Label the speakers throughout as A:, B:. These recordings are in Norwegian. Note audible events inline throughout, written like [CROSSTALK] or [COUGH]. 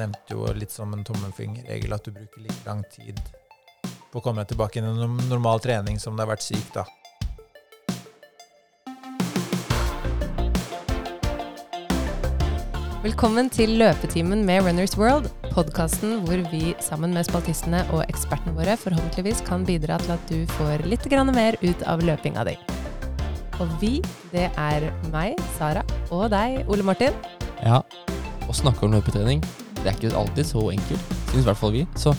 A: nevnte jo litt som en tommelfingerregel at du bruker like lang tid på å komme deg tilbake inn i en normal trening som det har vært syk, da.
B: Velkommen til Løpetimen med Runners World, podkasten hvor vi sammen med spaltistene og ekspertene våre forhåpentligvis kan bidra til at du får litt mer ut av løpinga di. Og vi, det er meg, Sara, og deg, Ole Martin.
C: Ja, å snakke om løpetrening, det er ikke alltid så enkelt, synes i hvert fall vi. Så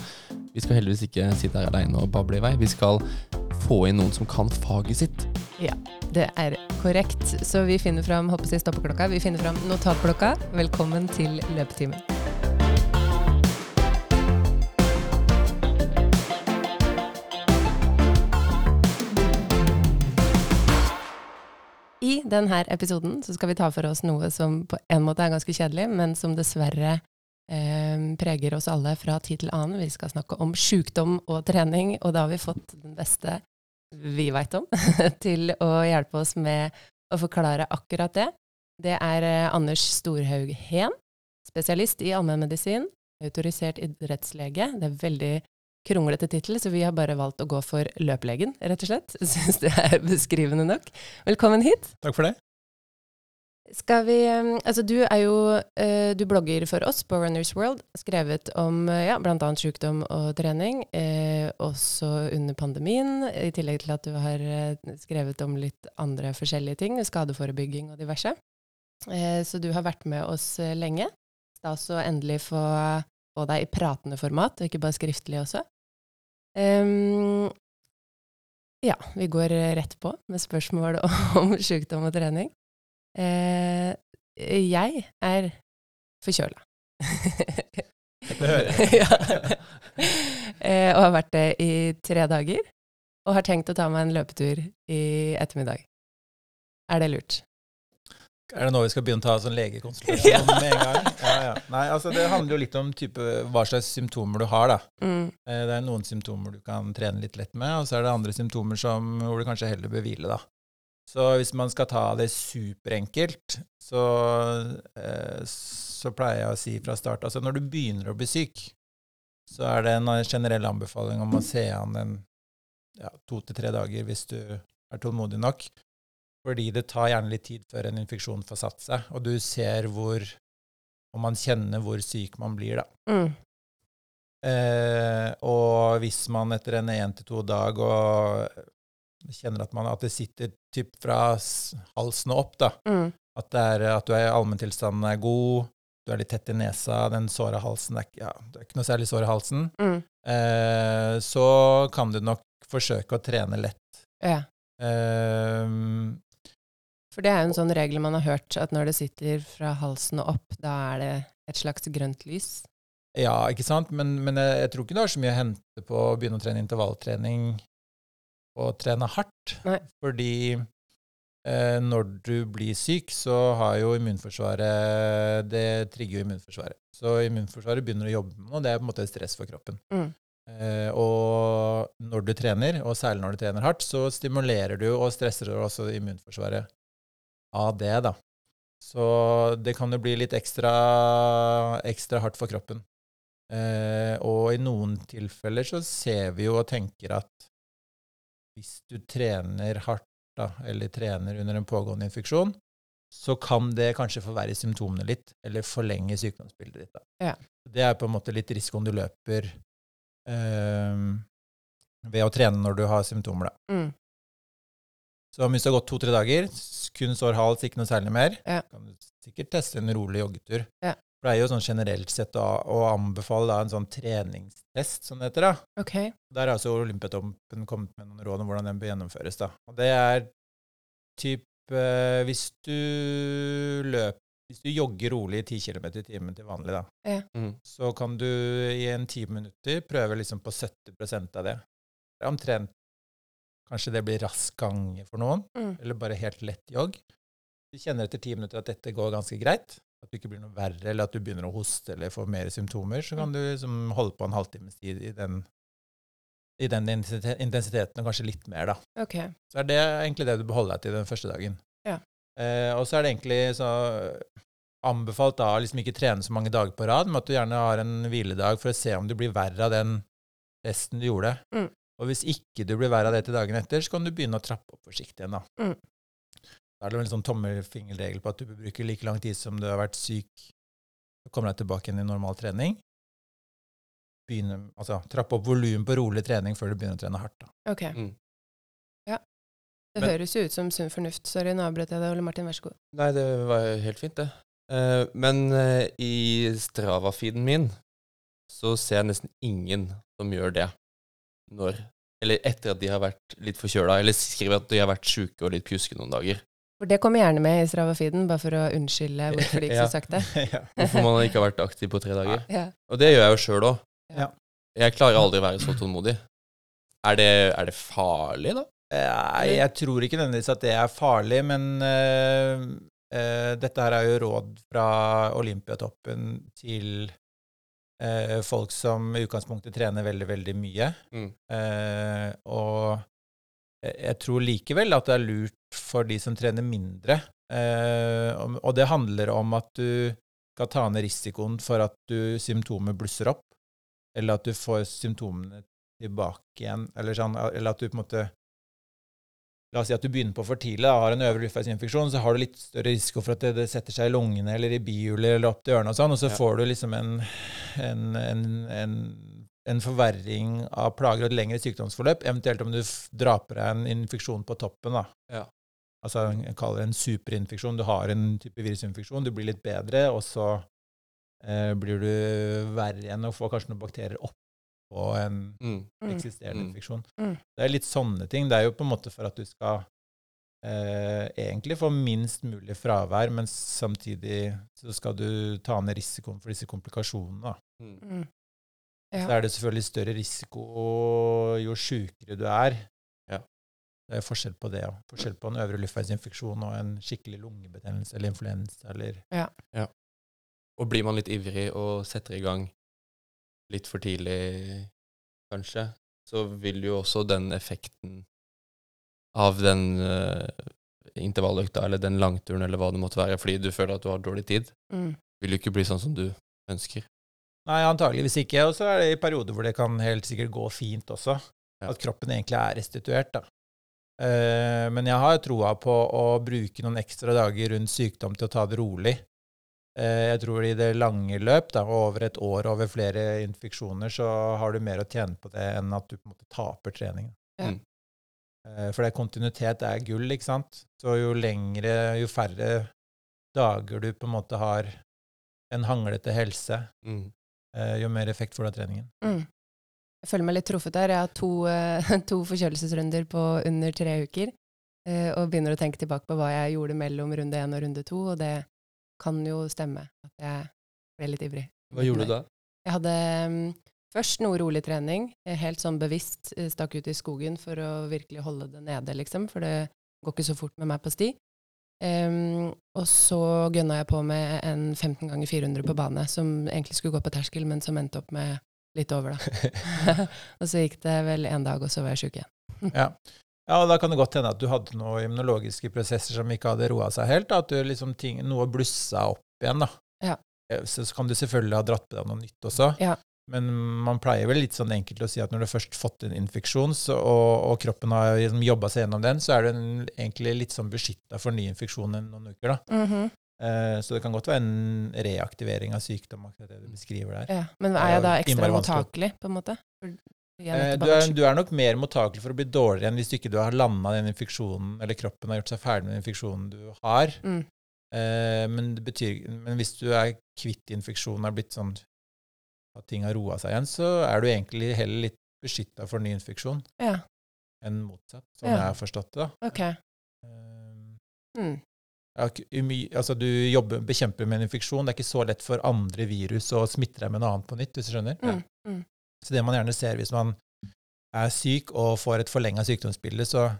C: vi skal heldigvis ikke sitte her aleine og bable i vei. Vi skal få inn noen som kan faget sitt.
B: Ja, det er korrekt. Så vi finner fram håper jeg, stoppeklokka. Vi finner fram notatblokka. Velkommen til løpetimen. I denne episoden skal vi ta for oss noe som på en måte er ganske kjedelig, men som dessverre preger oss alle fra tid til annen. Vi skal snakke om sykdom og trening, og da har vi fått den beste vi veit om, [LAUGHS] til å hjelpe oss med å forklare akkurat det. Det er eh, Anders Storhaug Heen, spesialist i allmennmedisin, autorisert idrettslege. Det er veldig kronglete tittel, så vi har bare valgt å gå for løplegen, rett og slett. [LAUGHS] Syns det er beskrivende nok. Velkommen hit.
A: Takk for det.
B: Skal vi Altså, du er jo uh, Du blogger for oss på Runners World, skrevet om uh, ja, bl.a. sykdom og trening, uh, også under pandemien, i tillegg til at du har skrevet om litt andre forskjellige ting, skadeforebygging og diverse. så du har vært med oss lenge. Stas å endelig få, få deg i pratende format, og ikke bare skriftlig også. Um, ja, vi går rett på med spørsmål [LAUGHS] om sykdom og trening. Eh, jeg er forkjøla.
A: Det hører [LAUGHS] jeg.
B: eh, og har vært det i tre dager. Og har tenkt å ta meg en løpetur i ettermiddag. Er det lurt?
A: Er det nå vi skal begynne å ta sånn legekonsultasjon [LAUGHS] ja. med en gang? Ja, ja. Nei, altså det handler jo litt om type, hva slags symptomer du har. da. Mm. Eh, det er noen symptomer du kan trene litt lett med, og så er det andre symptomer som, hvor du kanskje heller bør hvile. da. Så hvis man skal ta det superenkelt, så, eh, så pleier jeg å si fra start Altså når du begynner å bli syk, så er det en generell anbefaling om å se an en ja, to til tre dager hvis du er tålmodig nok. Fordi det tar gjerne litt tid før en infeksjon får satt seg, og du ser hvor Og man kjenner hvor syk man blir, da. Mm. Eh, og hvis man etter en én til to dag og kjenner at, man, at det sitter typ fra halsen og opp, da. Mm. At, er, at, du er allmenntilstanden er god, du er litt tett i nesa, den såra halsen er, ja, det er ikke noe særlig sår i halsen, mm. eh, så kan du nok forsøke å trene lett.
B: Ja. Eh, For det er jo en sånn regel man har hørt, at når det sitter fra halsen og opp, da er det et slags grønt lys.
A: Ja, ikke sant? Men, men jeg, jeg, tror ikke det har så mye å hente på å begynne å trene intervalltrening å trene hardt. Nei. Fordi eh, når du blir syk, så har jo immunforsvaret Det trigger jo immunforsvaret. Så immunforsvaret begynner å jobbe med noe, det er på en måte stress for kroppen. Mm. Eh, og når du trener, og særlig når du trener hardt, så stimulerer du og stresser du også immunforsvaret av det, da. Så det kan jo bli litt ekstra, ekstra hardt for kroppen. Eh, og i noen tilfeller så ser vi jo og tenker at hvis du trener hardt, da, eller trener under en pågående infeksjon, så kan det kanskje forverre symptomene litt, eller forlenge sykdomsbildet ditt. Da. Ja. Det er på en måte litt risikoen du løper øh, ved å trene når du har symptomer, da. Mm. Så hvis det har gått to-tre dager, kun sår hals, ikke noe særlig mer, ja. kan du sikkert teste en rolig joggetur. Ja pleier jo sånn generelt sett å, å anbefale da, en sånn treningstest, som det heter. da.
B: Okay.
A: Der har altså Olympiatoppen kommet med noen råd om hvordan den bør gjennomføres. da. Og det er type eh, Hvis du løper hvis du jogger rolig 10 km i timen til vanlig, da, ja. mm. så kan du i en ti minutter prøve liksom på 70% av det. Det er omtrent Kanskje det blir rask gange for noen, mm. eller bare helt lett jogg. Du kjenner etter ti minutter at dette går ganske greit, at det ikke blir noe verre, eller at du begynner å hoste eller får mer symptomer, så kan du liksom holde på en halvtimes tid i den, i den intensiteten, og kanskje litt mer, da.
B: Okay.
A: Så er det egentlig det du beholder deg til den første dagen.
B: Ja.
A: Eh, og så er det egentlig så anbefalt da liksom ikke trene så mange dager på rad, men at du gjerne har en hviledag for å se om du blir verre av den testen du gjorde.
B: Mm.
A: Og hvis ikke du blir verre av det til dagen etter, så kan du begynne å trappe opp forsiktig igjen. da.
B: Mm.
A: Er det en sånn tommelfingerregel på at du bør bruke like lang tid som du har vært syk, og komme deg tilbake igjen i normal trening. Begynne, altså Trappe opp volum på rolig trening før du begynner å trene hardt. da.
B: Ok.
C: Mm.
B: Ja. Det
C: Men-
B: høres jo ut som sunn fornuft. Sorry, nå avbrøt jeg deg, Ole Martin. Vær så god.
C: Nei, det var helt fint, det. Eh, men eh, i Strava-feeden min så ser jeg nesten ingen som gjør det når Eller etter at de har vært litt forkjøla, eller skriver at de har vært sjuke og litt pjuske noen dager.
B: For det kommer gjerne med i Strava-feeden, bare for å unnskylde hvorfor de ikke [LAUGHS]
C: Ja.
B: sagt det. [LAUGHS]
A: ja. [LAUGHS]
C: Hvorfor man ikke har vært aktiv på tre dager.
B: Ja.
C: Og det gjør jeg jo sjøl òg.
A: Ja.
C: Jeg klarer aldri å være så tålmodig. Er det, er det farlig, da?
A: Nei, jeg tror ikke nødvendigvis at det er farlig, men uh, uh, dette her er jo råd fra Olympiatoppen til uh, folk som i utgangspunktet trener veldig, veldig mye.
C: Mm.
A: Eh, og jeg- jeg tror likevel at det er lurt for de som trener mindre. Eh, og det handler om at du skal ta ned risikoen for at du symptomer blusser opp, eller at du får symptomene tilbake igjen, eller, sånn, eller at du på en måte La oss si at du begynner på for tidlig, da, har en øvre luftveisinfeksjon, så har du litt større risiko for at det, det setter seg i lungene eller i bihulene eller opp til ørene og sånn, og så
C: Ja.
A: får du liksom en, en, en, en, en forverring av plager og et lengre sykdomsforløp, eventuelt om du draper drar på deg en infeksjon på toppen, da.
C: Ja.
A: Altså, jeg kaller det en superinfeksjon. Du har en type virusinfeksjon, du blir litt bedre, og så eh, blir du verre igjen og får kanskje noen bakterier oppå en
C: Mm.
B: Mm.
A: eksisterende
C: Mm.
A: infeksjon.
B: Mm.
A: Det er litt sånne ting. Det er jo på en måte for at du skal eh, egentlig få minst mulig fravær, men samtidig så skal du ta ned risikoen for disse komplikasjonene. Da.
C: Mm.
A: Så er det selvfølgelig større risiko jo sjukere du er.
C: Ja.
A: Det er forskjell på det. òg. Forskjell på en øvre luftveisinfeksjon og en skikkelig lungebetennelse eller influensa eller
C: Og blir man litt ivrig og setter i gang litt for tidlig, kanskje, så vil jo også den effekten av den uh, intervalløkta eller den langturen eller hva det måtte være, fordi du føler at du har dårlig tid,
B: Mm.
C: vil jo ikke bli sånn som du ønsker.
A: Nei, antageligvis ikke. Og så er det i perioder hvor det kan helt sikkert gå fint også.
C: Ja.
A: At kroppen egentlig er restituert, da. Uh, men jeg har troa på å bruke noen ekstra dager rundt sykdom til å ta det rolig. Uh, jeg tror i det lange løp, da, over et år over flere infeksjoner, så har du mer å tjene på det enn at du på en måte taper treningen.
B: Ja.
C: Uh,
A: Eh, for det kontinuitet er gull, ikke sant? Så jo lengre, jo færre dager du på en måte har en hanglete helse,
C: Mm.
A: Eh, jo mer effekt får du av treningen.
B: Mm. Jeg føler meg litt truffet der. Jeg har to, eh, [LAUGHS] to forkjølelsesrunder på under tre uker, eh, og begynner å tenke tilbake på hva jeg gjorde mellom runde én og runde to, og det kan jo stemme at jeg ble litt ivrig.
C: Hva gjorde du da?
B: Jeg hadde mm, først noe rolig trening, helt sånn bevisst stakk ut i skogen for å virkelig holde det nede, liksom, for det går ikke så fort med meg på sti. Em, og så gønna jeg på med en 15 ganger 400 på bane, som egentlig skulle gå på terskel, men som endte opp med litt over, da. [LAUGHS] [LAUGHS] og så gikk det vel en dag, og så var jeg sjuk igjen. [LAUGHS]
A: Ja. ja, og da kan det godt hende at du hadde noen immunologiske prosesser som ikke hadde roa seg helt, da, at du liksom ting, noe blussa opp igjen. da.
B: Ja.
A: Eh, Så, så kan du selvfølgelig ha dratt på deg noe nytt også.
B: Ja.
A: Men man pleier vel litt sånn enkelt å si at når du først fått en infeksjon, så, og, og kroppen har liksom jobba seg gjennom den, så er du egentlig litt sånn beskytta for ny infeksjon i noen uker. da.
B: Mhm.
A: Eh, så det kan godt være en reaktivering av sykdom, akkurat det du beskriver der.
B: ja. Men
A: er
B: jeg da ekstra mottakelig, på en måte?
A: Eh, Du er, du er nok mer mottakelig for å bli dårligere enn hvis du ikke du har landa den infeksjonen, eller kroppen har gjort seg ferdig med den infeksjonen du har.
B: Mm.
A: Eh, men, det betyr, men hvis du er kvitt infeksjonen, har blitt sånn at ting har roa seg igjen, så er du egentlig heller litt beskytta for ny infeksjon
B: Ja,
A: enn motsatt, sånn
B: Ja.
A: jeg har forstått det. da.
B: ok.
A: Eh,
B: Mm.
A: ja, altså du jobber, bekjemper med en infeksjon. Det er ikke så lett for andre virus å smitte deg med noe annet på nytt, hvis du skjønner.
B: Mm. Mm.
A: Så det man gjerne ser hvis man er syk og får et forlenga sykdomsbilde, så,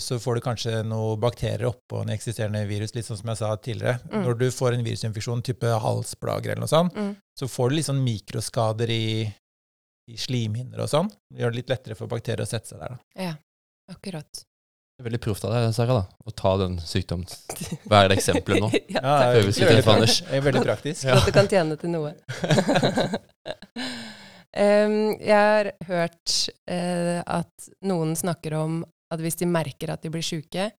A: så får du kanskje noen bakterier oppå en eksisterende virus, litt sånn som jeg sa tidligere.
B: Mm.
A: Når du får en virusinfeksjon, type halsplager eller noe sånt,
B: Mm.
A: så får du litt sånn mikroskader i, i slimhinner og sånn. Det gjør det litt lettere for bakterier å sette seg der. Da.
B: Ja, akkurat.
C: Det er veldig proft av deg, Sara, da, å ta den sykdommen. Er det eksempelet nå? [LAUGHS]
B: ja,
A: Ja,
B: takk.
A: det er
C: Før vi Anders.
A: praktisk. Det er veldig praktisk.
B: For at det kan tjene til noe. [LAUGHS] [LAUGHS] Um, jeg har hørt uh, at noen snakker om at hvis de merker at de blir sjuke,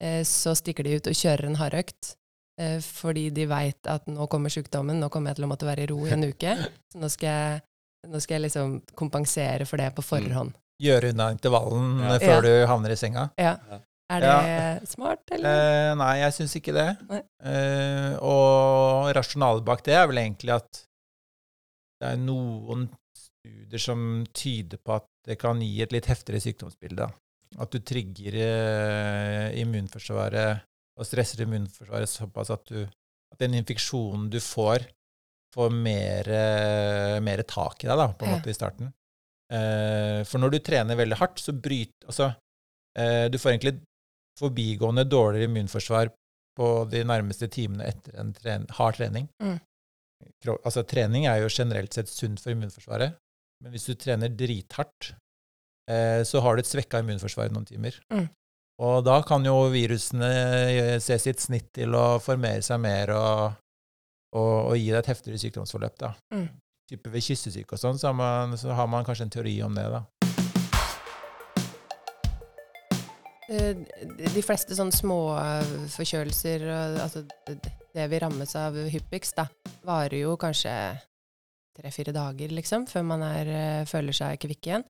B: eh, så stikker de ut og kjører en hardøkt. Eh, fordi de veit at nå kommer sykdommen, nå kommer jeg til å måtte være i ro i en [LAUGHS] uke. Så nå skal jeg, nå skal jeg liksom kompensere for det på forhånd.
A: Gjøre unna intervallen
C: Ja.
A: eh, før
B: Ja.
A: du havner i senga.
B: Ja.
C: Ja.
B: Er det smart, eller?
A: Eh, nei, jeg syns ikke det. Eh, og rasjonalet bak det er vel egentlig at det er noen studier som tyder på at det kan gi et litt heftigere sykdomsbilde. At du trigger eh, immunforsvaret og stresser immunforsvaret såpass at, du, at den infeksjonen du får, får mer, eh, mer tak i deg da, på en
B: Ja.
A: måte i starten. Eh, for når du trener veldig hardt, så bryter Altså, eh, du får egentlig forbigående dårligere immunforsvar på de nærmeste timene etter en tren hard trening.
B: Mm.
A: Altså, trening er jo generelt sett sunt for immunforsvaret, men hvis du trener drithardt, så har du et svekka immunforsvar i noen timer.
B: Mm.
A: Og da kan jo virusene eh, se sitt snitt til å formere seg mer og, og, og gi deg et heftigere sykdomsforløp. da.
B: Mm.
A: Type ved kyssesyke og sånn, så, så har man kanskje en teori om det, da.
B: Eh, De fleste sånne småforkjølelser, altså det- vi rammes av hyppigst, da, varer jo kanskje tre-fire dager, liksom, før man er, eh, føler seg kvikk igjen.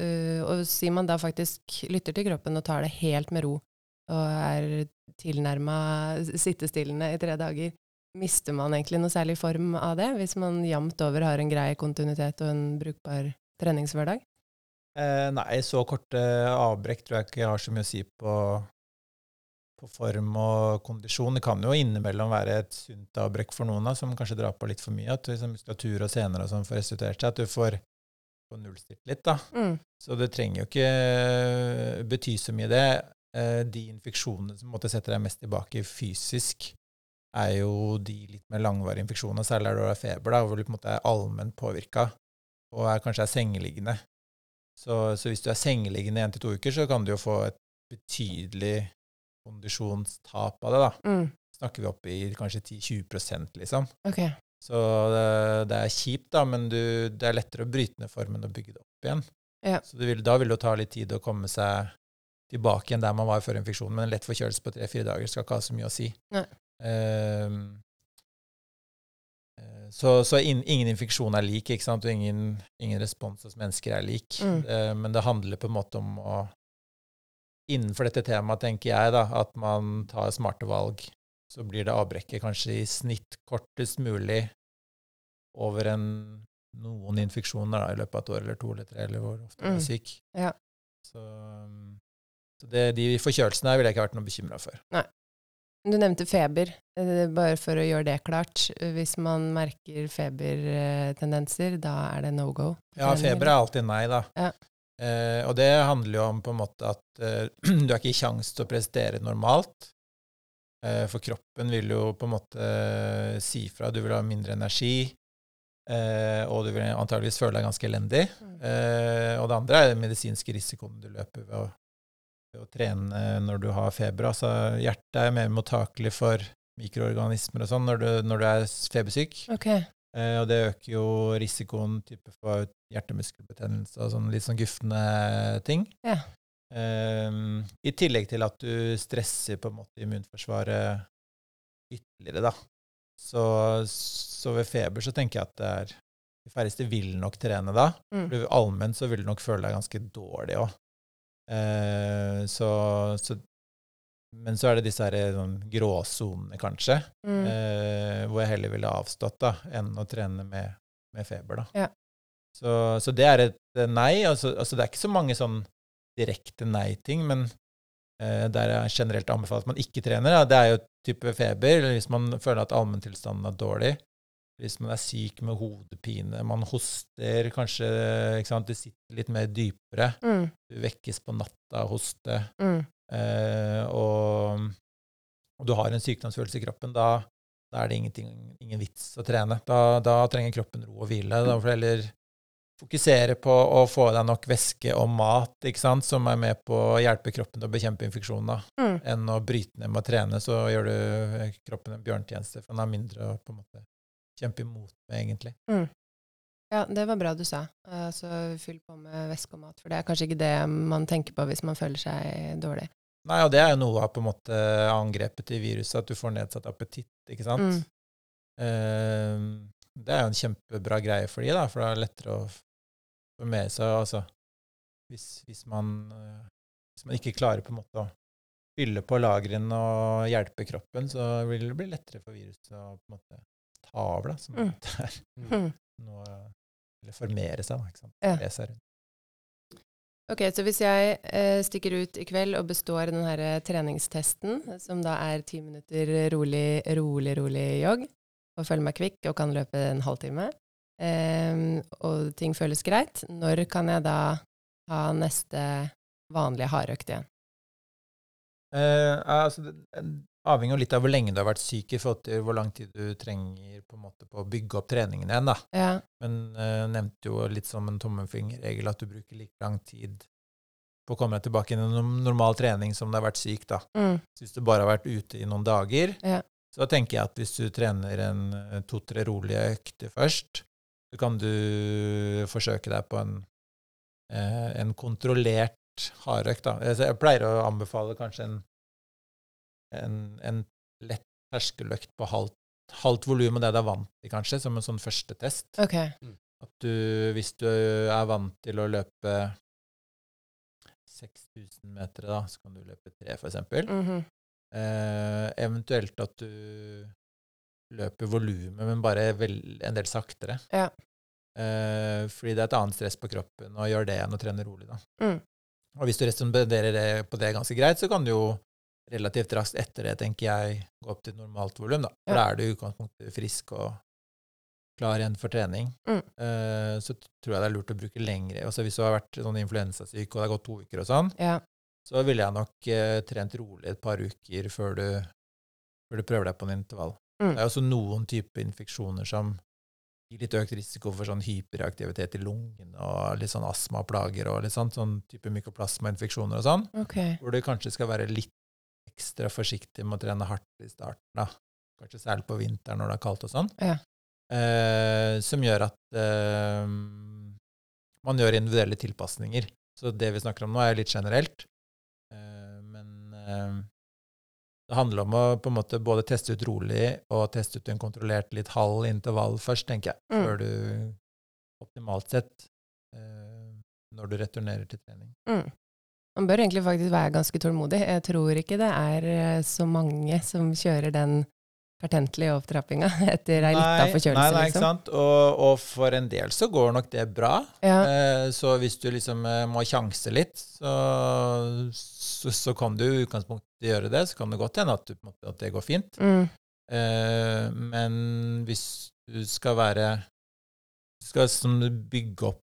B: Eh, og sier man da faktisk lytter til kroppen og tar det helt med ro, og er tilnærma sittestillende i tre dager, mister man egentlig noe særlig form av det, hvis man jevnt over har en grei kontinuitet og en brukbar treningshverdag?
A: Eh, nei, så korte avbrekk tror jeg ikke har så mye å si på, på form og kondisjon. Det kan jo innimellom være et sunt avbrekk for noen da, som kanskje drar på litt for mye. At liksom, muskulatur og sener og sånn får restituert seg. At du får, får nullstilt litt, da.
B: Mm.
A: Så det trenger jo ikke bety så mye, det. Eh, De infeksjonene som måtte sette deg mest tilbake fysisk, er jo de litt mer langvarige infeksjonene, særlig når du har feber, da, hvor du på en måte er allment påvirka og er, kanskje er sengeliggende. Så, så hvis du er sengeliggende én til to uker, så kan du jo få et betydelig kondisjonstap av det. da.
B: Mm.
A: Snakker vi opp i kanskje 10-20 liksom.
B: Ok.
A: Så det, det er kjipt, da, men du, det er lettere å bryte ned formen og bygge det opp igjen.
B: Ja.
A: Så vil, da vil det ta litt tid å komme seg tilbake igjen der man var før infeksjonen. Men en lett forkjølelse på tre-fire dager skal ikke ha så mye å si. Eh, så så in, ingen infeksjon er lik, ikke sant? og ingen, ingen respons hos mennesker er lik.
B: Mm.
A: Uh, men det handler på en måte om å Innenfor dette temaet tenker jeg da, at man tar smarte valg så blir det avbrekket kanskje i snitt kortest mulig over en, noen infeksjoner da, i løpet av et år eller to eller tre, eller hvor ofte man
B: Mm.
A: er syk.
B: Ja.
A: Så, um, så det, de forkjølelsene her ville jeg ikke vært noe bekymra for.
B: Du nevnte feber, eh, bare for å gjøre det klart. Hvis man merker febertendenser, da er det no go?
A: Ja, feber er alltid nei, da.
B: Ja.
A: Eh, og det handler jo om på en måte at eh, [CLEARS THROAT] du har ikke kjangs til å prestere normalt. Eh, for kroppen vil jo på en måte eh, si fra. Du vil ha mindre energi, eh, og du vil antageligvis føle deg ganske elendig.
B: Mm.
A: Og det andre er den medisinske risikoen du løper ved å, ved å trene når du har feber. Altså, hjertet er mer mottakelig for mikroorganismer og sånn når, du- når du er febersyk.
B: Ok.
A: Eh, og det øker jo risikoen type for hjertemuskelbetennelse og sånn litt sånn gufne ting.
B: Ja.
A: Eh, I tillegg til at du stresser på en måte immunforsvaret ytterligere, da. Så, så ved feber så tenker jeg at det er De færreste vil nok trene da.
B: Mm.
A: For allment så vil du nok føle deg ganske dårlig òg. Eh, så, så Men så er det disse her, sånn, gråsonene, kanskje,
B: Mm.
A: eh, hvor jeg heller ville avstått da, enn å trene med, med feber. da.
B: Ja.
A: Så, så det er et nei. Altså, altså det er ikke så mange sånn direkte nei-ting, men eh, der jeg generelt anbefaler at man ikke trener. Da. Det er jo type feber, eller hvis man føler at allmenntilstanden er dårlig. Hvis man er syk med hodepine, man hoster, kanskje det sitter litt mer dypere.
B: Mm.
A: Du vekkes på natta av hoste,
B: Mm.
A: eh, og, og du har en sykdomsfølelse i kroppen, da, da er det ingen vits å trene. Da, da trenger kroppen ro og hvile. Da får du heller fokusere på å få deg nok væske og mat, ikke sant, som er med på å hjelpe kroppen til å bekjempe infeksjoner,
B: Mm.
A: enn å bryte ned med å trene, så gjør du kroppen en bjørntjeneste, for den har mindre å på en måte kjempe imot med, egentlig.
B: Ja, det var bra du sa. Altså, fyll på med væske og mat, for det er kanskje ikke det man tenker på hvis man føler seg dårlig.
A: Nei, og det er jo noe av på en måte angrepet til viruset, at du får nedsatt appetitt, ikke sant?
B: Mm.
A: Eh, det er jo en kjempebra greie for de, da, for det er lettere å få meg så altså, hvis, hvis, man, eh, hvis man ikke klarer på en måte å fylle på lagrene og hjelpe kroppen, så vil det bli lettere for viruset å på en måte ta over, da, som
B: Mm.
A: det er
B: Mm.
A: Eller formere seg, da, ikke sant.
B: Ja.
A: Seg rundt.
B: Ok, så hvis jeg eh, stikker ut i kveld og består den her eh, treningstesten, som da er ti minutter rolig, rolig, rolig jogg, og føler meg kvikk og kan løpe en halvtime, eh, og ting føles greit, når kan jeg da ha neste vanlige hardøkt igjen?
A: Eh, altså, det det avhenger litt av hvor lenge du har vært syk, i forhold til hvor lang tid du trenger på måte på å bygge opp treningen igjen. da.
B: Ja.
A: Men eh, nevnte jo litt som en tommelfingerregel at du bruker like lang tid på å komme deg tilbake i en normal trening som du har vært syk. da.
B: Mm.
A: Så hvis du bare har vært ute i noen dager,
B: Ja.
A: så tenker jeg at hvis du trener en eh, to-tre rolige økter først, så kan du forsøke deg på en, eh, en kontrollert hardøkt. da. Altså, Jeg pleier å anbefale kanskje en, en, en lett terskeløkt på halvt, halvt volum av det du er vant til, kanskje, som en sånn første test.
B: Okay.
A: At du, hvis du er vant til å løpe 6000 meter, da, så kan du løpe tre, for eksempel.
B: -hmm.
A: Eh, eventuelt at du løper volumet, men bare vel, en del saktere.
B: Ja.
A: Eh, fordi det er et annet stress på kroppen å gjøre det enn å trene rolig. Da.
B: Mm.
A: Og hvis du responderer det på det ganske greit, så kan du jo relativt raskt etter det, tenker jeg, gå opp til normalt volum. Da. For
B: Ja.
A: da er du i utgangspunktet frisk og klar igjen for trening.
B: Mm.
A: Eh, så tror jeg det er lurt å bruke lengre. Også hvis du har vært sånn influensasyk og det har gått to uker og sånn,
B: Ja.
A: så ville jeg nok eh, trent rolig et par uker før du, før du prøver deg på en intervall.
B: Mm.
A: Det er også noen typer infeksjoner som gir litt økt risiko for sånn hyperaktivitet i lungene og litt sånn astmaplager og litt sånn, sånn type mykoplasmainfeksjoner og sånn,
B: okay.
A: hvor du kanskje skal være litt ekstra forsiktig med å trene hardt i starten, da. Kanskje særlig på vinteren når det er kaldt og sånn.
B: Ja.
A: Eh, som gjør at eh, man gjør individuelle tilpasninger. Så det vi snakker om nå, er litt generelt. Eh, men eh, det handler om å på en måte både teste ut rolig og teste ut en kontrollert litt halv intervall først, tenker jeg,
B: Mm.
A: før du optimalt sett eh, når du returnerer til trening.
B: Mm. Man bør egentlig faktisk være ganske tålmodig. Jeg tror ikke det er eh, så mange som kjører den pertentlige opptrappinga [LAUGHS] etter ei lita forkjølelse,
A: nei, nei, ikke
B: liksom.
A: sant? Og, og for en del så går nok det bra.
B: Ja.
A: Eh, så hvis du liksom eh, må sjanse litt, så, så, så kan du i utgangspunktet gjøre det. Så kan det godt hende at, at det går fint.
B: Mm.
A: Eh, men hvis du skal være skal som bygge, opp,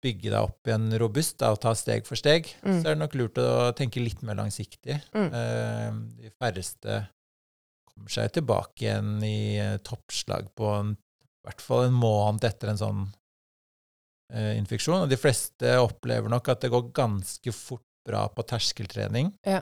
A: bygge deg opp igjen robust da, og ta steg for steg,
B: Mm.
A: så er det nok lurt å tenke litt mer langsiktig.
B: Mm.
A: Eh, de færreste kommer seg tilbake igjen i eh, toppslag på en, i hvert fall en måned etter en sånn eh, infeksjon. Og de fleste opplever nok at det går ganske fort bra på terskeltrening.
B: Ja.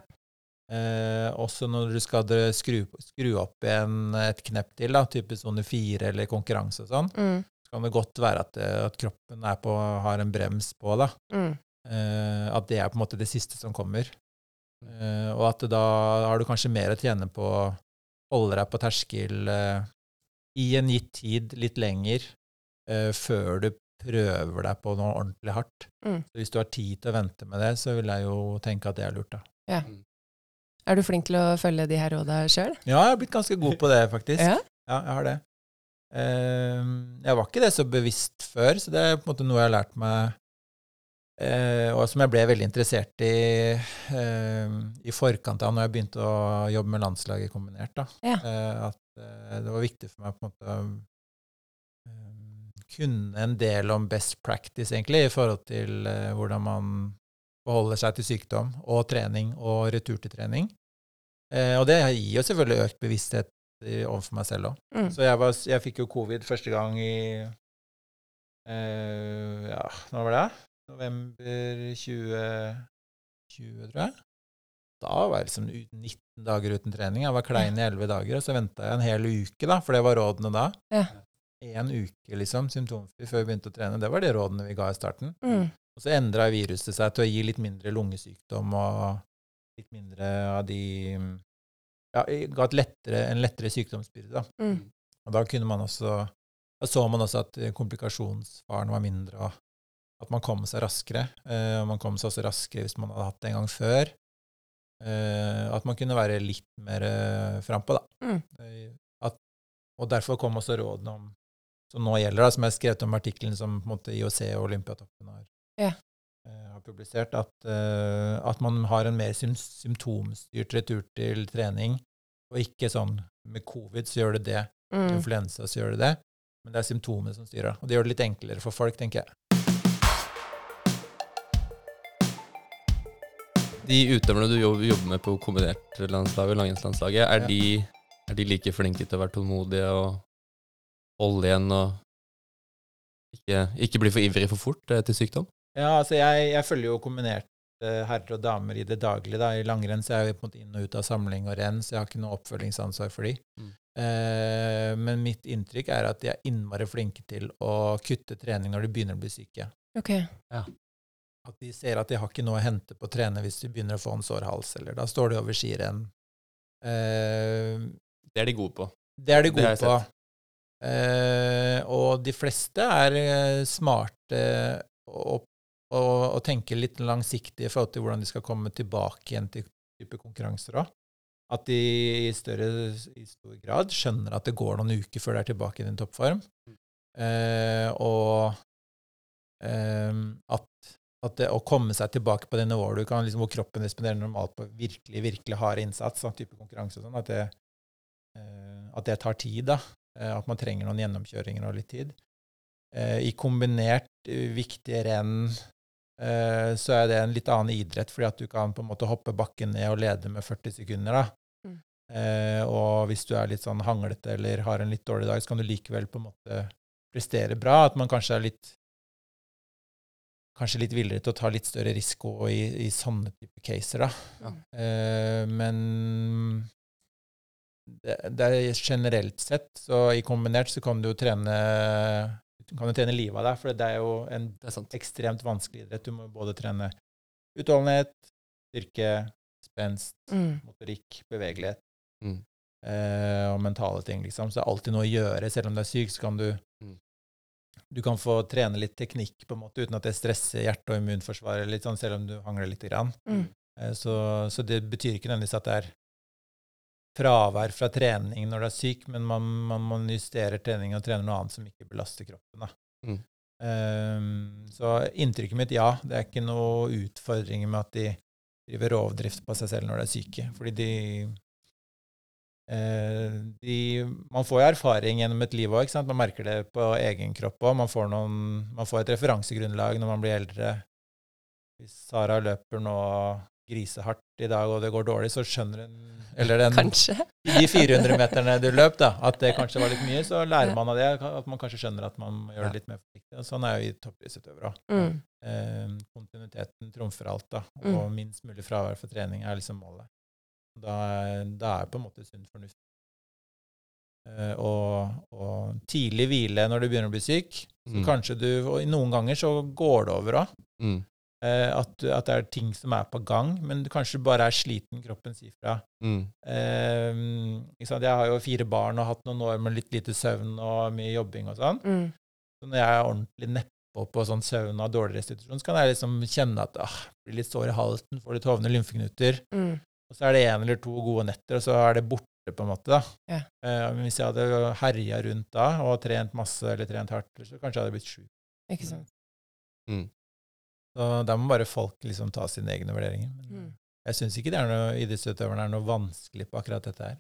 A: Eh, også når du skal skru, skru opp igjen et knepp til, da, type sone fire eller konkurranse og sånn,
B: Mm.
A: så kan det godt være at, at kroppen er på, har en brems på. da.
B: Mm.
A: Eh, at det er på en måte det siste som kommer. Eh, og at da har du kanskje mer å tjene på holde deg på terskel eh, i en gitt tid litt lenger eh, før du prøver deg på noe ordentlig hardt.
B: Mm.
A: Så hvis du har tid til å vente med det, så vil jeg jo tenke at det er lurt, da.
B: Er du flink til å følge de her råda sjøl?
A: Ja, jeg har blitt ganske god på det, faktisk.
B: Ja?
A: Ja, jeg har det. Eh, jeg var ikke det så bevisst før, så det er på en måte noe jeg har lært meg, eh, og som jeg ble veldig interessert i eh, i forkant av når jeg begynte å jobbe med landslaget kombinert. Da.
B: Ja.
A: Eh, at eh, det var viktig for meg på en måte å eh, kunne en del om best practice, egentlig, i forhold til eh, hvordan man forholder seg til sykdom og trening og retur til trening. Eh, og det gir jo selvfølgelig økt bevissthet i- overfor meg selv òg.
B: Mm.
A: Så jeg, var, jeg fikk jo covid første gang i Uh, Ja, når var det? November 2020, tror jeg. Da var jeg liksom 19 dager uten trening. Jeg var klein i 11 dager, og så venta jeg en hel uke, da, for det var rådene da.
B: Ja.
A: En uke, liksom, symptomfri før vi begynte å trene. Det var de rådene vi ga i starten.
B: Mm.
A: Og så endra viruset seg til å gi litt mindre lungesykdom og litt mindre av de Ja, ga et lettere, en lettere sykdomsbyrde, da.
B: Mm.
A: Og da kunne man også Da så man også at komplikasjonsfaren var mindre, og at man kom seg raskere. Eh, man kom seg også raskere hvis man hadde hatt det en gang før. Eh, at man kunne være litt mer eh, frampå, da.
B: Mm.
A: Eh, At, og derfor kom også rådene om som nå gjelder, da, som jeg har skrevet om artikkelen som på en måte IOC og Olympiatoppen har,
B: Ja.
A: eh, har publisert, at, eh, at man har en mer sym symptomstyrt retur til trening, og ikke sånn med covid så gjør det det,
B: Mm.
A: influensa så gjør det det, men det er symptomet som styrer. Og det gjør det litt enklere for folk, tenker jeg.
C: De utøverne du jobber med på kombinertlandslaget og langrennslandslaget, er,
A: Ja.
C: de, er de like flinke til å være tålmodige og holde igjen og ikke, ikke bli for ivrig for fort etter til sykdom?
A: Ja, altså jeg, jeg følger jo kombinert eh, herrer og damer i det daglige. da. I langrenn så er jeg på en måte inn og ut av samling og renn, så jeg har ikke noe oppfølgingsansvar for de.
C: Mm.
A: Eh, men mitt inntrykk er at de er innmari flinke til å kutte trening når de begynner å bli syke.
B: Ok.
A: At de ser at de har ikke noe å hente på å trene hvis de begynner å få en sår hals, eller da står de over skirenn. Eh,
C: Det er de gode på.
A: det er de gode på. Eh, og de fleste er eh, smarte og, og, og tenker litt langsiktig i forhold til hvordan de skal komme tilbake igjen til type konkurranser òg. At de i, større, i stor grad skjønner at det går noen uker før de er tilbake i din toppform. Eh, og eh, at, at det å komme seg tilbake på det nivået du kan, liksom, hvor kroppen responderer normalt på virkelig virkelig hard innsats, sånn type konkurranse og sånn, at eh, at det tar tid. da. Eh, At man trenger noen gjennomkjøringer og litt tid. Eh, I kombinert eh, viktige renn eh, så er det en litt annen idrett, fordi at du kan på en måte hoppe bakken ned og lede med 40 sekunder. da.
B: Mm.
A: Eh, og hvis du er litt sånn hanglete eller har en litt dårlig dag, så kan du likevel på en måte prestere bra. At man kanskje er litt kanskje litt villere til å ta litt større risiko i, i sånne type caser, da.
C: Ja.
A: Uh, men det, det er generelt sett, så i kombinert så kan du jo trene du kan jo trene livet av deg, for det er jo en
C: er
A: ekstremt vanskelig idrett. Du må både trene utholdenhet, styrke, spenst,
B: Mm.
A: motorikk, bevegelighet
C: Mm.
A: eh, og mentale ting, liksom. Så det er alltid noe å gjøre. Selv om du er syk, så kan du
C: Mm.
A: Du kan få trene litt teknikk på en måte uten at det stresser hjerte- og immunforsvaret, litt sånn, selv om du hangler litt. Grann.
B: Mm.
A: Eh, Så, så det betyr ikke nødvendigvis at det er fravær fra trening når du er syk, men man, man, man justerer trening og trener noe annet som ikke belaster kroppen. Da.
C: Mm.
A: Um, så inntrykket mitt, ja, det er ikke noe utfordringer med at de driver rovdrift på seg selv når de er syke. Fordi de, de Man får jo erfaring gjennom et liv òg, man merker det på egen kropp òg. Man, får man får et referansegrunnlag når man blir eldre. Hvis Sara løper nå grisehardt i dag, og det går dårlig, så skjønner hun Eller den,
B: Kanskje.
A: de 400 meterne du løp, da, at det kanskje var litt mye, så lærer man av det. At man kanskje skjønner at man må gjøre det litt mer forsiktig. Sånn er jo i toppidrettsutøvere òg.
B: Mm.
A: Eh, kontinuiteten trumfer alt, da.
B: Mm.
A: Og minst mulig fravær for trening er liksom målet. Da, er- det er på en måte sunn fornuft. Eh, og, og tidlig hvile når du begynner å bli syk.
C: Mm.
A: kanskje du Og noen ganger så går det over òg.
C: Mm.
A: Eh, at, at det er ting som er på gang, men du kanskje bare er sliten, kroppen sier fra.
C: Mm.
A: Eh, ikke sant? Jeg har jo fire barn og hatt noen år med litt lite søvn og mye jobbing og sånn.
B: Mm.
A: Så når jeg er ordentlig nedpå på sånn søvn og dårlig restitusjon, så kan jeg liksom kjenne at ah, blir litt sår i halsen, får litt hovne lymfeknuter.
B: Mm.
A: Og så er det én eller to gode netter, og så er det borte, på en måte. da.
B: Ja.
A: Eh, hvis jeg hadde herja rundt da og trent masse eller trent hardt, så kanskje jeg hadde blitt sju.
B: Ikke sant.
C: Mm.
A: Så da må bare folk liksom ta sine egne vurderinger. Men
B: Mm.
A: jeg syns ikke det er noe, idrettsutøverne er noe vanskelig på akkurat dette her.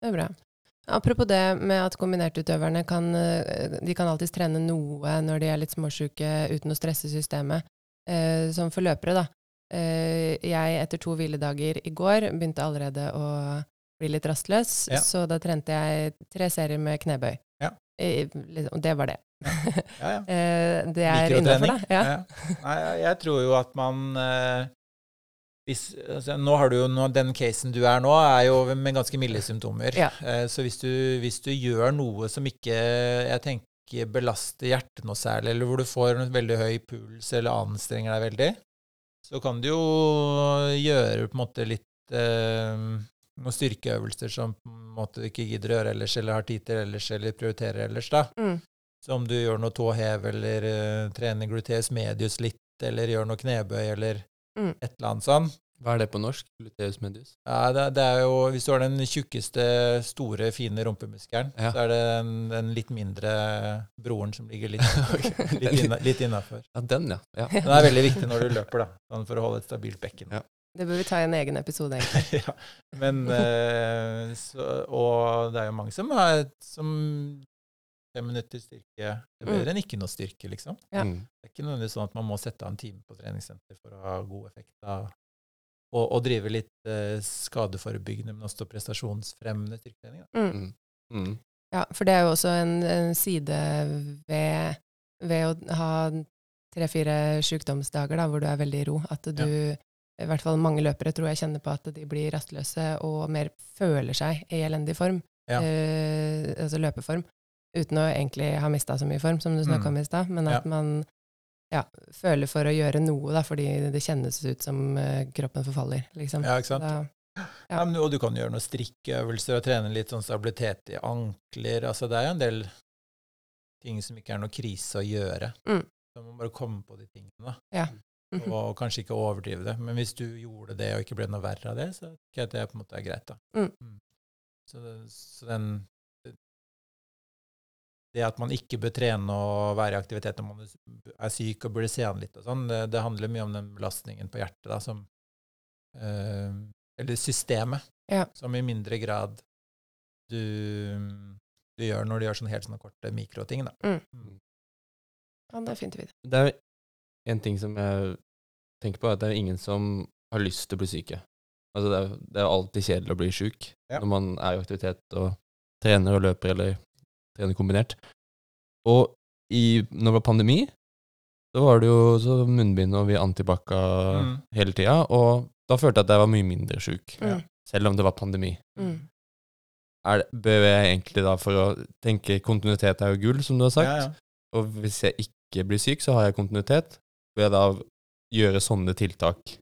B: Det er bra. Apropos det med at kombinertutøverne kan, eh, de kan alltids trene noe når de er litt småsjuke uten å stresse systemet. Eh, som for løpere, da. Eh, jeg etter to hviledager i går begynte allerede å bli litt rastløs,
A: Ja.
B: så da trente jeg tre serier med knebøy.
A: Ja.
B: I, liksom, det var det. ja, ja. [LAUGHS] Eh, det er innafor, da. Ja.
A: Nei, jeg tror jo at man eh, hvis, altså, nå har du jo, nå, Den casen du er nå, er jo med ganske milde symptomer. Ja. Eh, så hvis du, hvis du, gjør noe som ikke jeg tenker belaster hjertet noe særlig, eller hvor du får en veldig høy puls eller anstrenger deg veldig, så kan du jo gjøre på en måte litt eh, noen styrkeøvelser som på en måte du ikke gidder å gjøre ellers, eller har tid til ellers, eller prioriterer ellers. da. Mm. Så om du gjør noe tåhev, eller uh, trener gluteus medius litt, eller gjør noe knebøy, eller mm. et eller annet sånn.
C: Hva er det på norsk? Gluteus medius?
A: Ja, det, det, er jo, Hvis du har den tjukkeste, store, fine rumpemuskelen, ja. så er det den, den, litt mindre broren som ligger litt, [LAUGHS] okay. litt, inna, litt innafor.
C: Ja, den, ja. ja.
A: Den er veldig viktig når du løper, da, sånn for å holde et stabilt bekken. Ja.
B: Det bør vi ta i en egen episode, egentlig. [LAUGHS]
A: ja, men, eh, så, og det er jo mange som har som fem minutter styrke Det er bedre mm. enn ikke noe styrke, liksom. Ja. Mm. Det er ikke nødvendigvis sånn at man må sette av en time på treningssenter for å ha god effekt av og, og drive litt eh, skadeforebyggende, men også prestasjonsfremmende styrketrening. Mm. mm.
B: Mm. Ja, for det er jo også en, en side ved, ved, å ha tre-fire sykdomsdager da, hvor du er veldig i ro, at du ja i hvert fall mange løpere tror jeg kjenner på at de blir rastløse og mer føler seg i elendig form, ja. eh, altså løpeform, uten å egentlig ha mista så mye form, som du snakka mm. om i stad, men at ja. man ja, føler for å gjøre noe, da, fordi det kjennes ut som uh, kroppen forfaller. Liksom.
A: Ja, ikke sant? Da, ja. Ja, og du kan gjøre noen strikkøvelser og trene litt sånn stabilitet i ankler. altså Det er jo en del ting som ikke er noe krise å gjøre. Mm. Så man må bare komme på de tingene. Ja. Mhm. og kanskje ikke overdrive det. Men hvis du gjorde det og ikke ble noe verre av det, så tenker jeg at det på en måte er greit. da. Mm. Mm. Så, så, den Det at man ikke bør trene og være i aktivitet når man er syk og burde se an litt og sånn, det, det, handler mye om den belastningen på hjertet da, som øh, Eller systemet, ja. som i mindre grad du, du, gjør når du gjør sånne helt sånne korte mikroting. da. Mm. mm.
B: Ja, det er fint å vite.
C: Det er en ting som jeg tenker på, er at det er ingen som har lyst til å bli syke. Altså det, er, det er alltid kjedelig å bli syk ja. når man er i aktivitet og trener og løper eller trener kombinert. Og i, når det var pandemi, så var det jo så munnbind og vi antibacca mm. hele tida, og da følte jeg at jeg var mye mindre sjuk, mm. selv om det var pandemi. Mm. Er, bør jeg egentlig da, for å tenke kontinuitet er jo gull, som du har sagt, ja, ja. og hvis jeg ikke blir syk, så har jeg kontinuitet, ved da gjøre sånne tiltak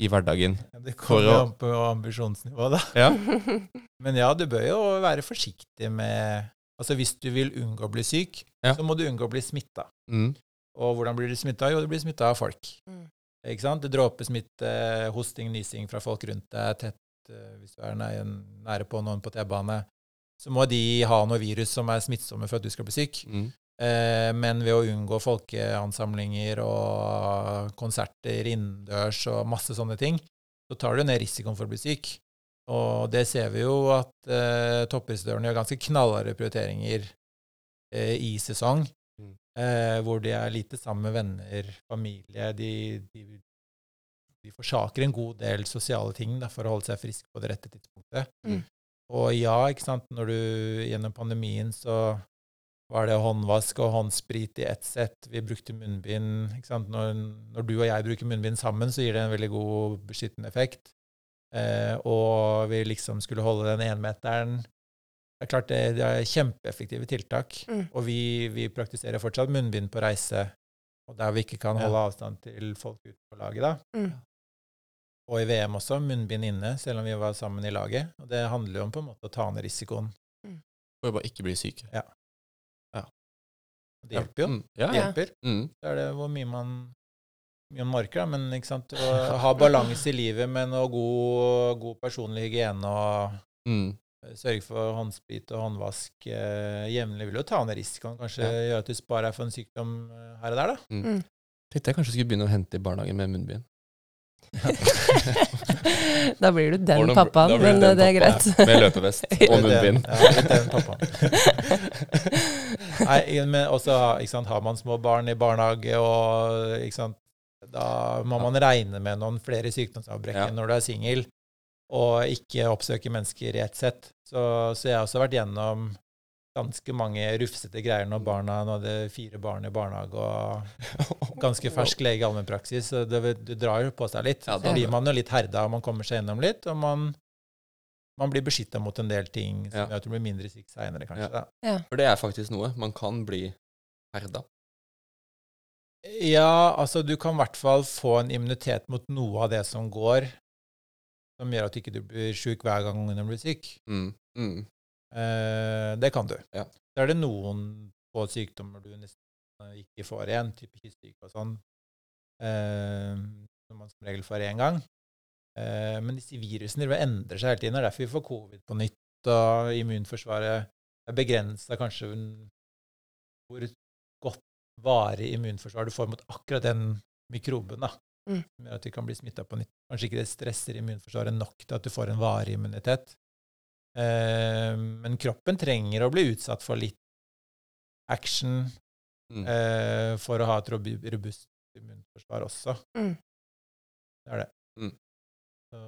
C: i hverdagen.
A: Ja, det kommer jo an på ambisjonsnivå, da. Ja. [LAUGHS] Men ja, du bør jo være forsiktig med Altså hvis du vil unngå å bli syk, ja. så må du unngå å bli smitta. Mm. Og hvordan blir du smitta? Jo, du blir smitta av folk. Mm. Ikke sant? Dråpesmitte, hosting, nysing fra folk rundt deg, tett uh, hvis du er nære, nære på noen på T-bane. Så må de ha noe virus som er smittsomme for at du skal bli syk. Mm. Eh, men ved å unngå folkeansamlinger og konserter innendørs og masse sånne ting, så tar du ned risikoen for å bli syk. Og det ser vi jo at eh, toppidrettsutøverne gjør ganske knallharde prioriteringer eh, i sesong, mm. eh, hvor de er lite sammen med venner, familie. De, de, de forsaker en god del sosiale ting da, for å holde seg friske på det rette tidspunktet. Mm. Og ja, ikke sant, når du gjennom pandemien så var det håndvask og håndsprit i ett sett. Vi brukte munnbind. Når, når, du og jeg bruker munnbind sammen, så gir det en veldig god beskyttende effekt. Eh, og vi liksom skulle holde den énmeteren. Det er klart det, det er kjempeeffektive tiltak. Mm. Og vi, vi, praktiserer fortsatt munnbind på reise, og der vi ikke kan holde ja. avstand til folk ute på laget. da. Mm. Og i VM også, munnbind inne, selv om vi var sammen i laget. Og det handler jo om på en måte å ta ned risikoen.
C: Mm. For å bare ikke bli syk.
A: Ja. Det hjelper jo. Mm. Ja, det hjelper. Mm. Så er det hvor mye man, marker, da. Men ikke sant? å [LAUGHS] ha balanse i livet med noe god, god personlig hygiene og mm. sørge for håndsprit og håndvask eh, jevnlig vil jo ta ned risikoen. Kanskje ja. gjøre at du sparer deg for en sykdom eh, her og der, da. Mm.
C: mm. Tenkte jeg kanskje skulle begynne å hente i barnehagen med munnbind. [LAUGHS]
B: da blir du den pappaen, men den det er greit.
C: Ja, med løpevest [LAUGHS] og munnbind.
A: Ja, den pappaen. Nei, men også sant, har man små barn i barnehage, og sant, da må man regne med noen flere sykdomsavbrekk ja. når du er singel, og ikke oppsøke mennesker i ett sett. Så, så, jeg har også vært gjennom ganske mange rufsete greier når barna nå hadde fire barn i barnehage og ganske [LAUGHS] fersk lege i allmennpraksis. Så det, det, drar jo på seg litt.
C: Ja,
A: så blir man jo litt herda, og man kommer seg gjennom litt. Og man, man blir beskytta mot en del ting som
C: Ja.
A: gjør at du blir mindre syk seinere, kanskje.
C: Ja.
A: da.
C: For det er faktisk noe. Man kan bli herda.
A: Ja, altså du kan i hvert fall få en immunitet mot noe av det som går, som gjør at du ikke blir sjuk hver gang ungen blir syk.
C: Mm. Mm.
A: Eh, det kan du.
C: Ja.
A: Så er det noen få sykdommer du nesten ikke får igjen, type kystsyke og sånn, eh, som man som regel får én gang. Eh, men disse virusene endrer seg hele tiden. Det er derfor vi får covid på nytt, og immunforsvaret er begrensa kanskje hvor varig immunforsvar du får mot akkurat den mikroben. da,
B: Mm.
A: Som gjør at du kan bli smitta på nytt. Kanskje ikke det stresser immunforsvaret nok til at du får en varig immunitet. Eh, men kroppen trenger å bli utsatt for litt action
C: Mm.
A: eh, for å ha et robust immunforsvar også.
B: Mm.
A: Det er det.
C: Mm.
A: Så,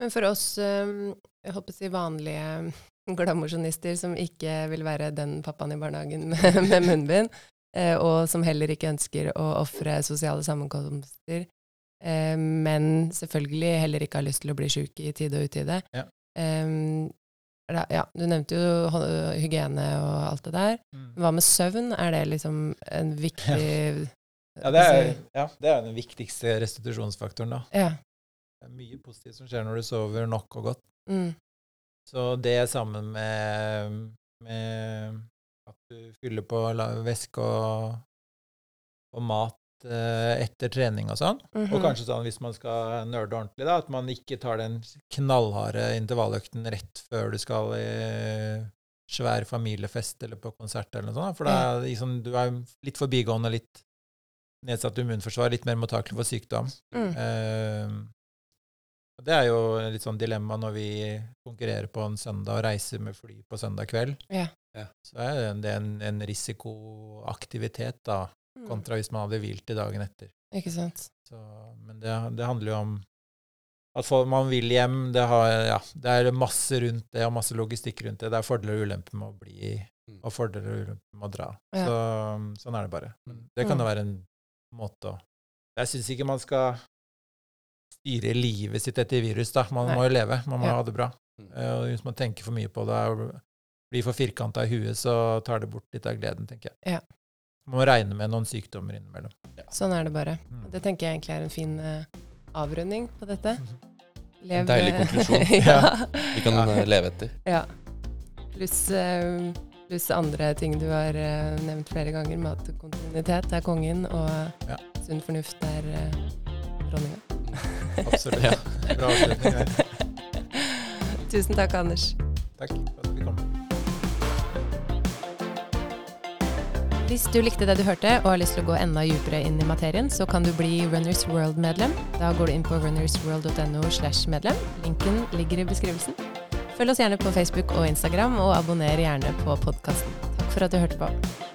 B: Men for oss um, jeg håper å si vanlige glamosjonister som ikke vil være den pappaen i barnehagen med, med munnbind, eh, og som heller ikke ønsker å ofre sosiale sammenkomster, eh, men selvfølgelig heller ikke har lyst til å bli sjuk i tide og utide.
A: Ja.
B: Er ja, du nevnte jo hygiene og alt det der.
A: mm.
B: Hva med søvn? Er det liksom en viktig
A: ja, det er, ja, det er den viktigste restitusjonsfaktoren, da.
B: Ja.
A: Det er mye positivt som skjer når du sover nok og godt.
B: Mm,
A: Så det sammen med, med du fyller på væske og, og mat eh, etter trening og sånn.
B: mhm.
A: Og kanskje sånn hvis man skal nerde ordentlig, da, at man ikke tar den knallharde intervalløkten rett før du skal i svær familiefest eller på konsert eller noe sånt. For da er liksom, du er litt forbigående, litt nedsatt immunforsvar, litt mer mottakelig for sykdom.
B: Mm.
A: Eh, det er jo litt sånn dilemma når vi konkurrerer på en søndag og reiser med fly på søndag kveld.
B: Ja.
C: Ja.
A: Så er det en, en risikoaktivitet, da,
B: Mm.
A: kontra hvis man hadde hvilt i dagen etter.
B: Ikke sant.
A: Så, men det, det handler jo om at man vil hjem. Det, har, ja, det er masse rundt det, og masse logistikk rundt det. Det er fordeler og ulemper med å bli,
C: Mm.
A: og fordeler og ulemper med å dra.
B: Ja.
A: Så, sånn er det bare. Men det kan
B: Mm.
A: jo være en måte å Jeg syns ikke man skal styre livet sitt etter virus, da. Man
B: Nei.
A: må jo leve. Man må
B: Ja.
A: ha det bra.
C: Mm.
A: Og hvis man tenker for mye på det blir for firkanta i huet, så tar det bort litt av gleden, tenker jeg.
B: Ja.
A: Man må regne med noen sykdommer innimellom.
B: Sånn er det bare.
A: Mm.
B: Det tenker jeg egentlig er en fin uh, avrunding på dette. Lev,
C: deilig
B: eh,
C: konklusjon. [LAUGHS]
B: ja.
C: Vi kan
A: Ja.
C: eh, leve etter.
B: ja. Pluss uh, plus andre ting du har nevnt flere ganger. Matkontinuitet er kongen, og
A: Ja.
B: sunn fornuft er uh, dronninga.
A: Absolutt.
C: Ja.
A: Bra avslutning. [LAUGHS]
B: Tusen takk, Anders.
A: Takk
B: Hvis du likte det du hørte og har lyst til å gå enda dypere inn i materien, så kan du bli Runners World-medlem. Da går du inn på runnersworld.no slash medlem. Linken ligger i beskrivelsen. Følg oss gjerne på Facebook og Instagram, og abonner gjerne på podkasten. Takk for at du hørte på.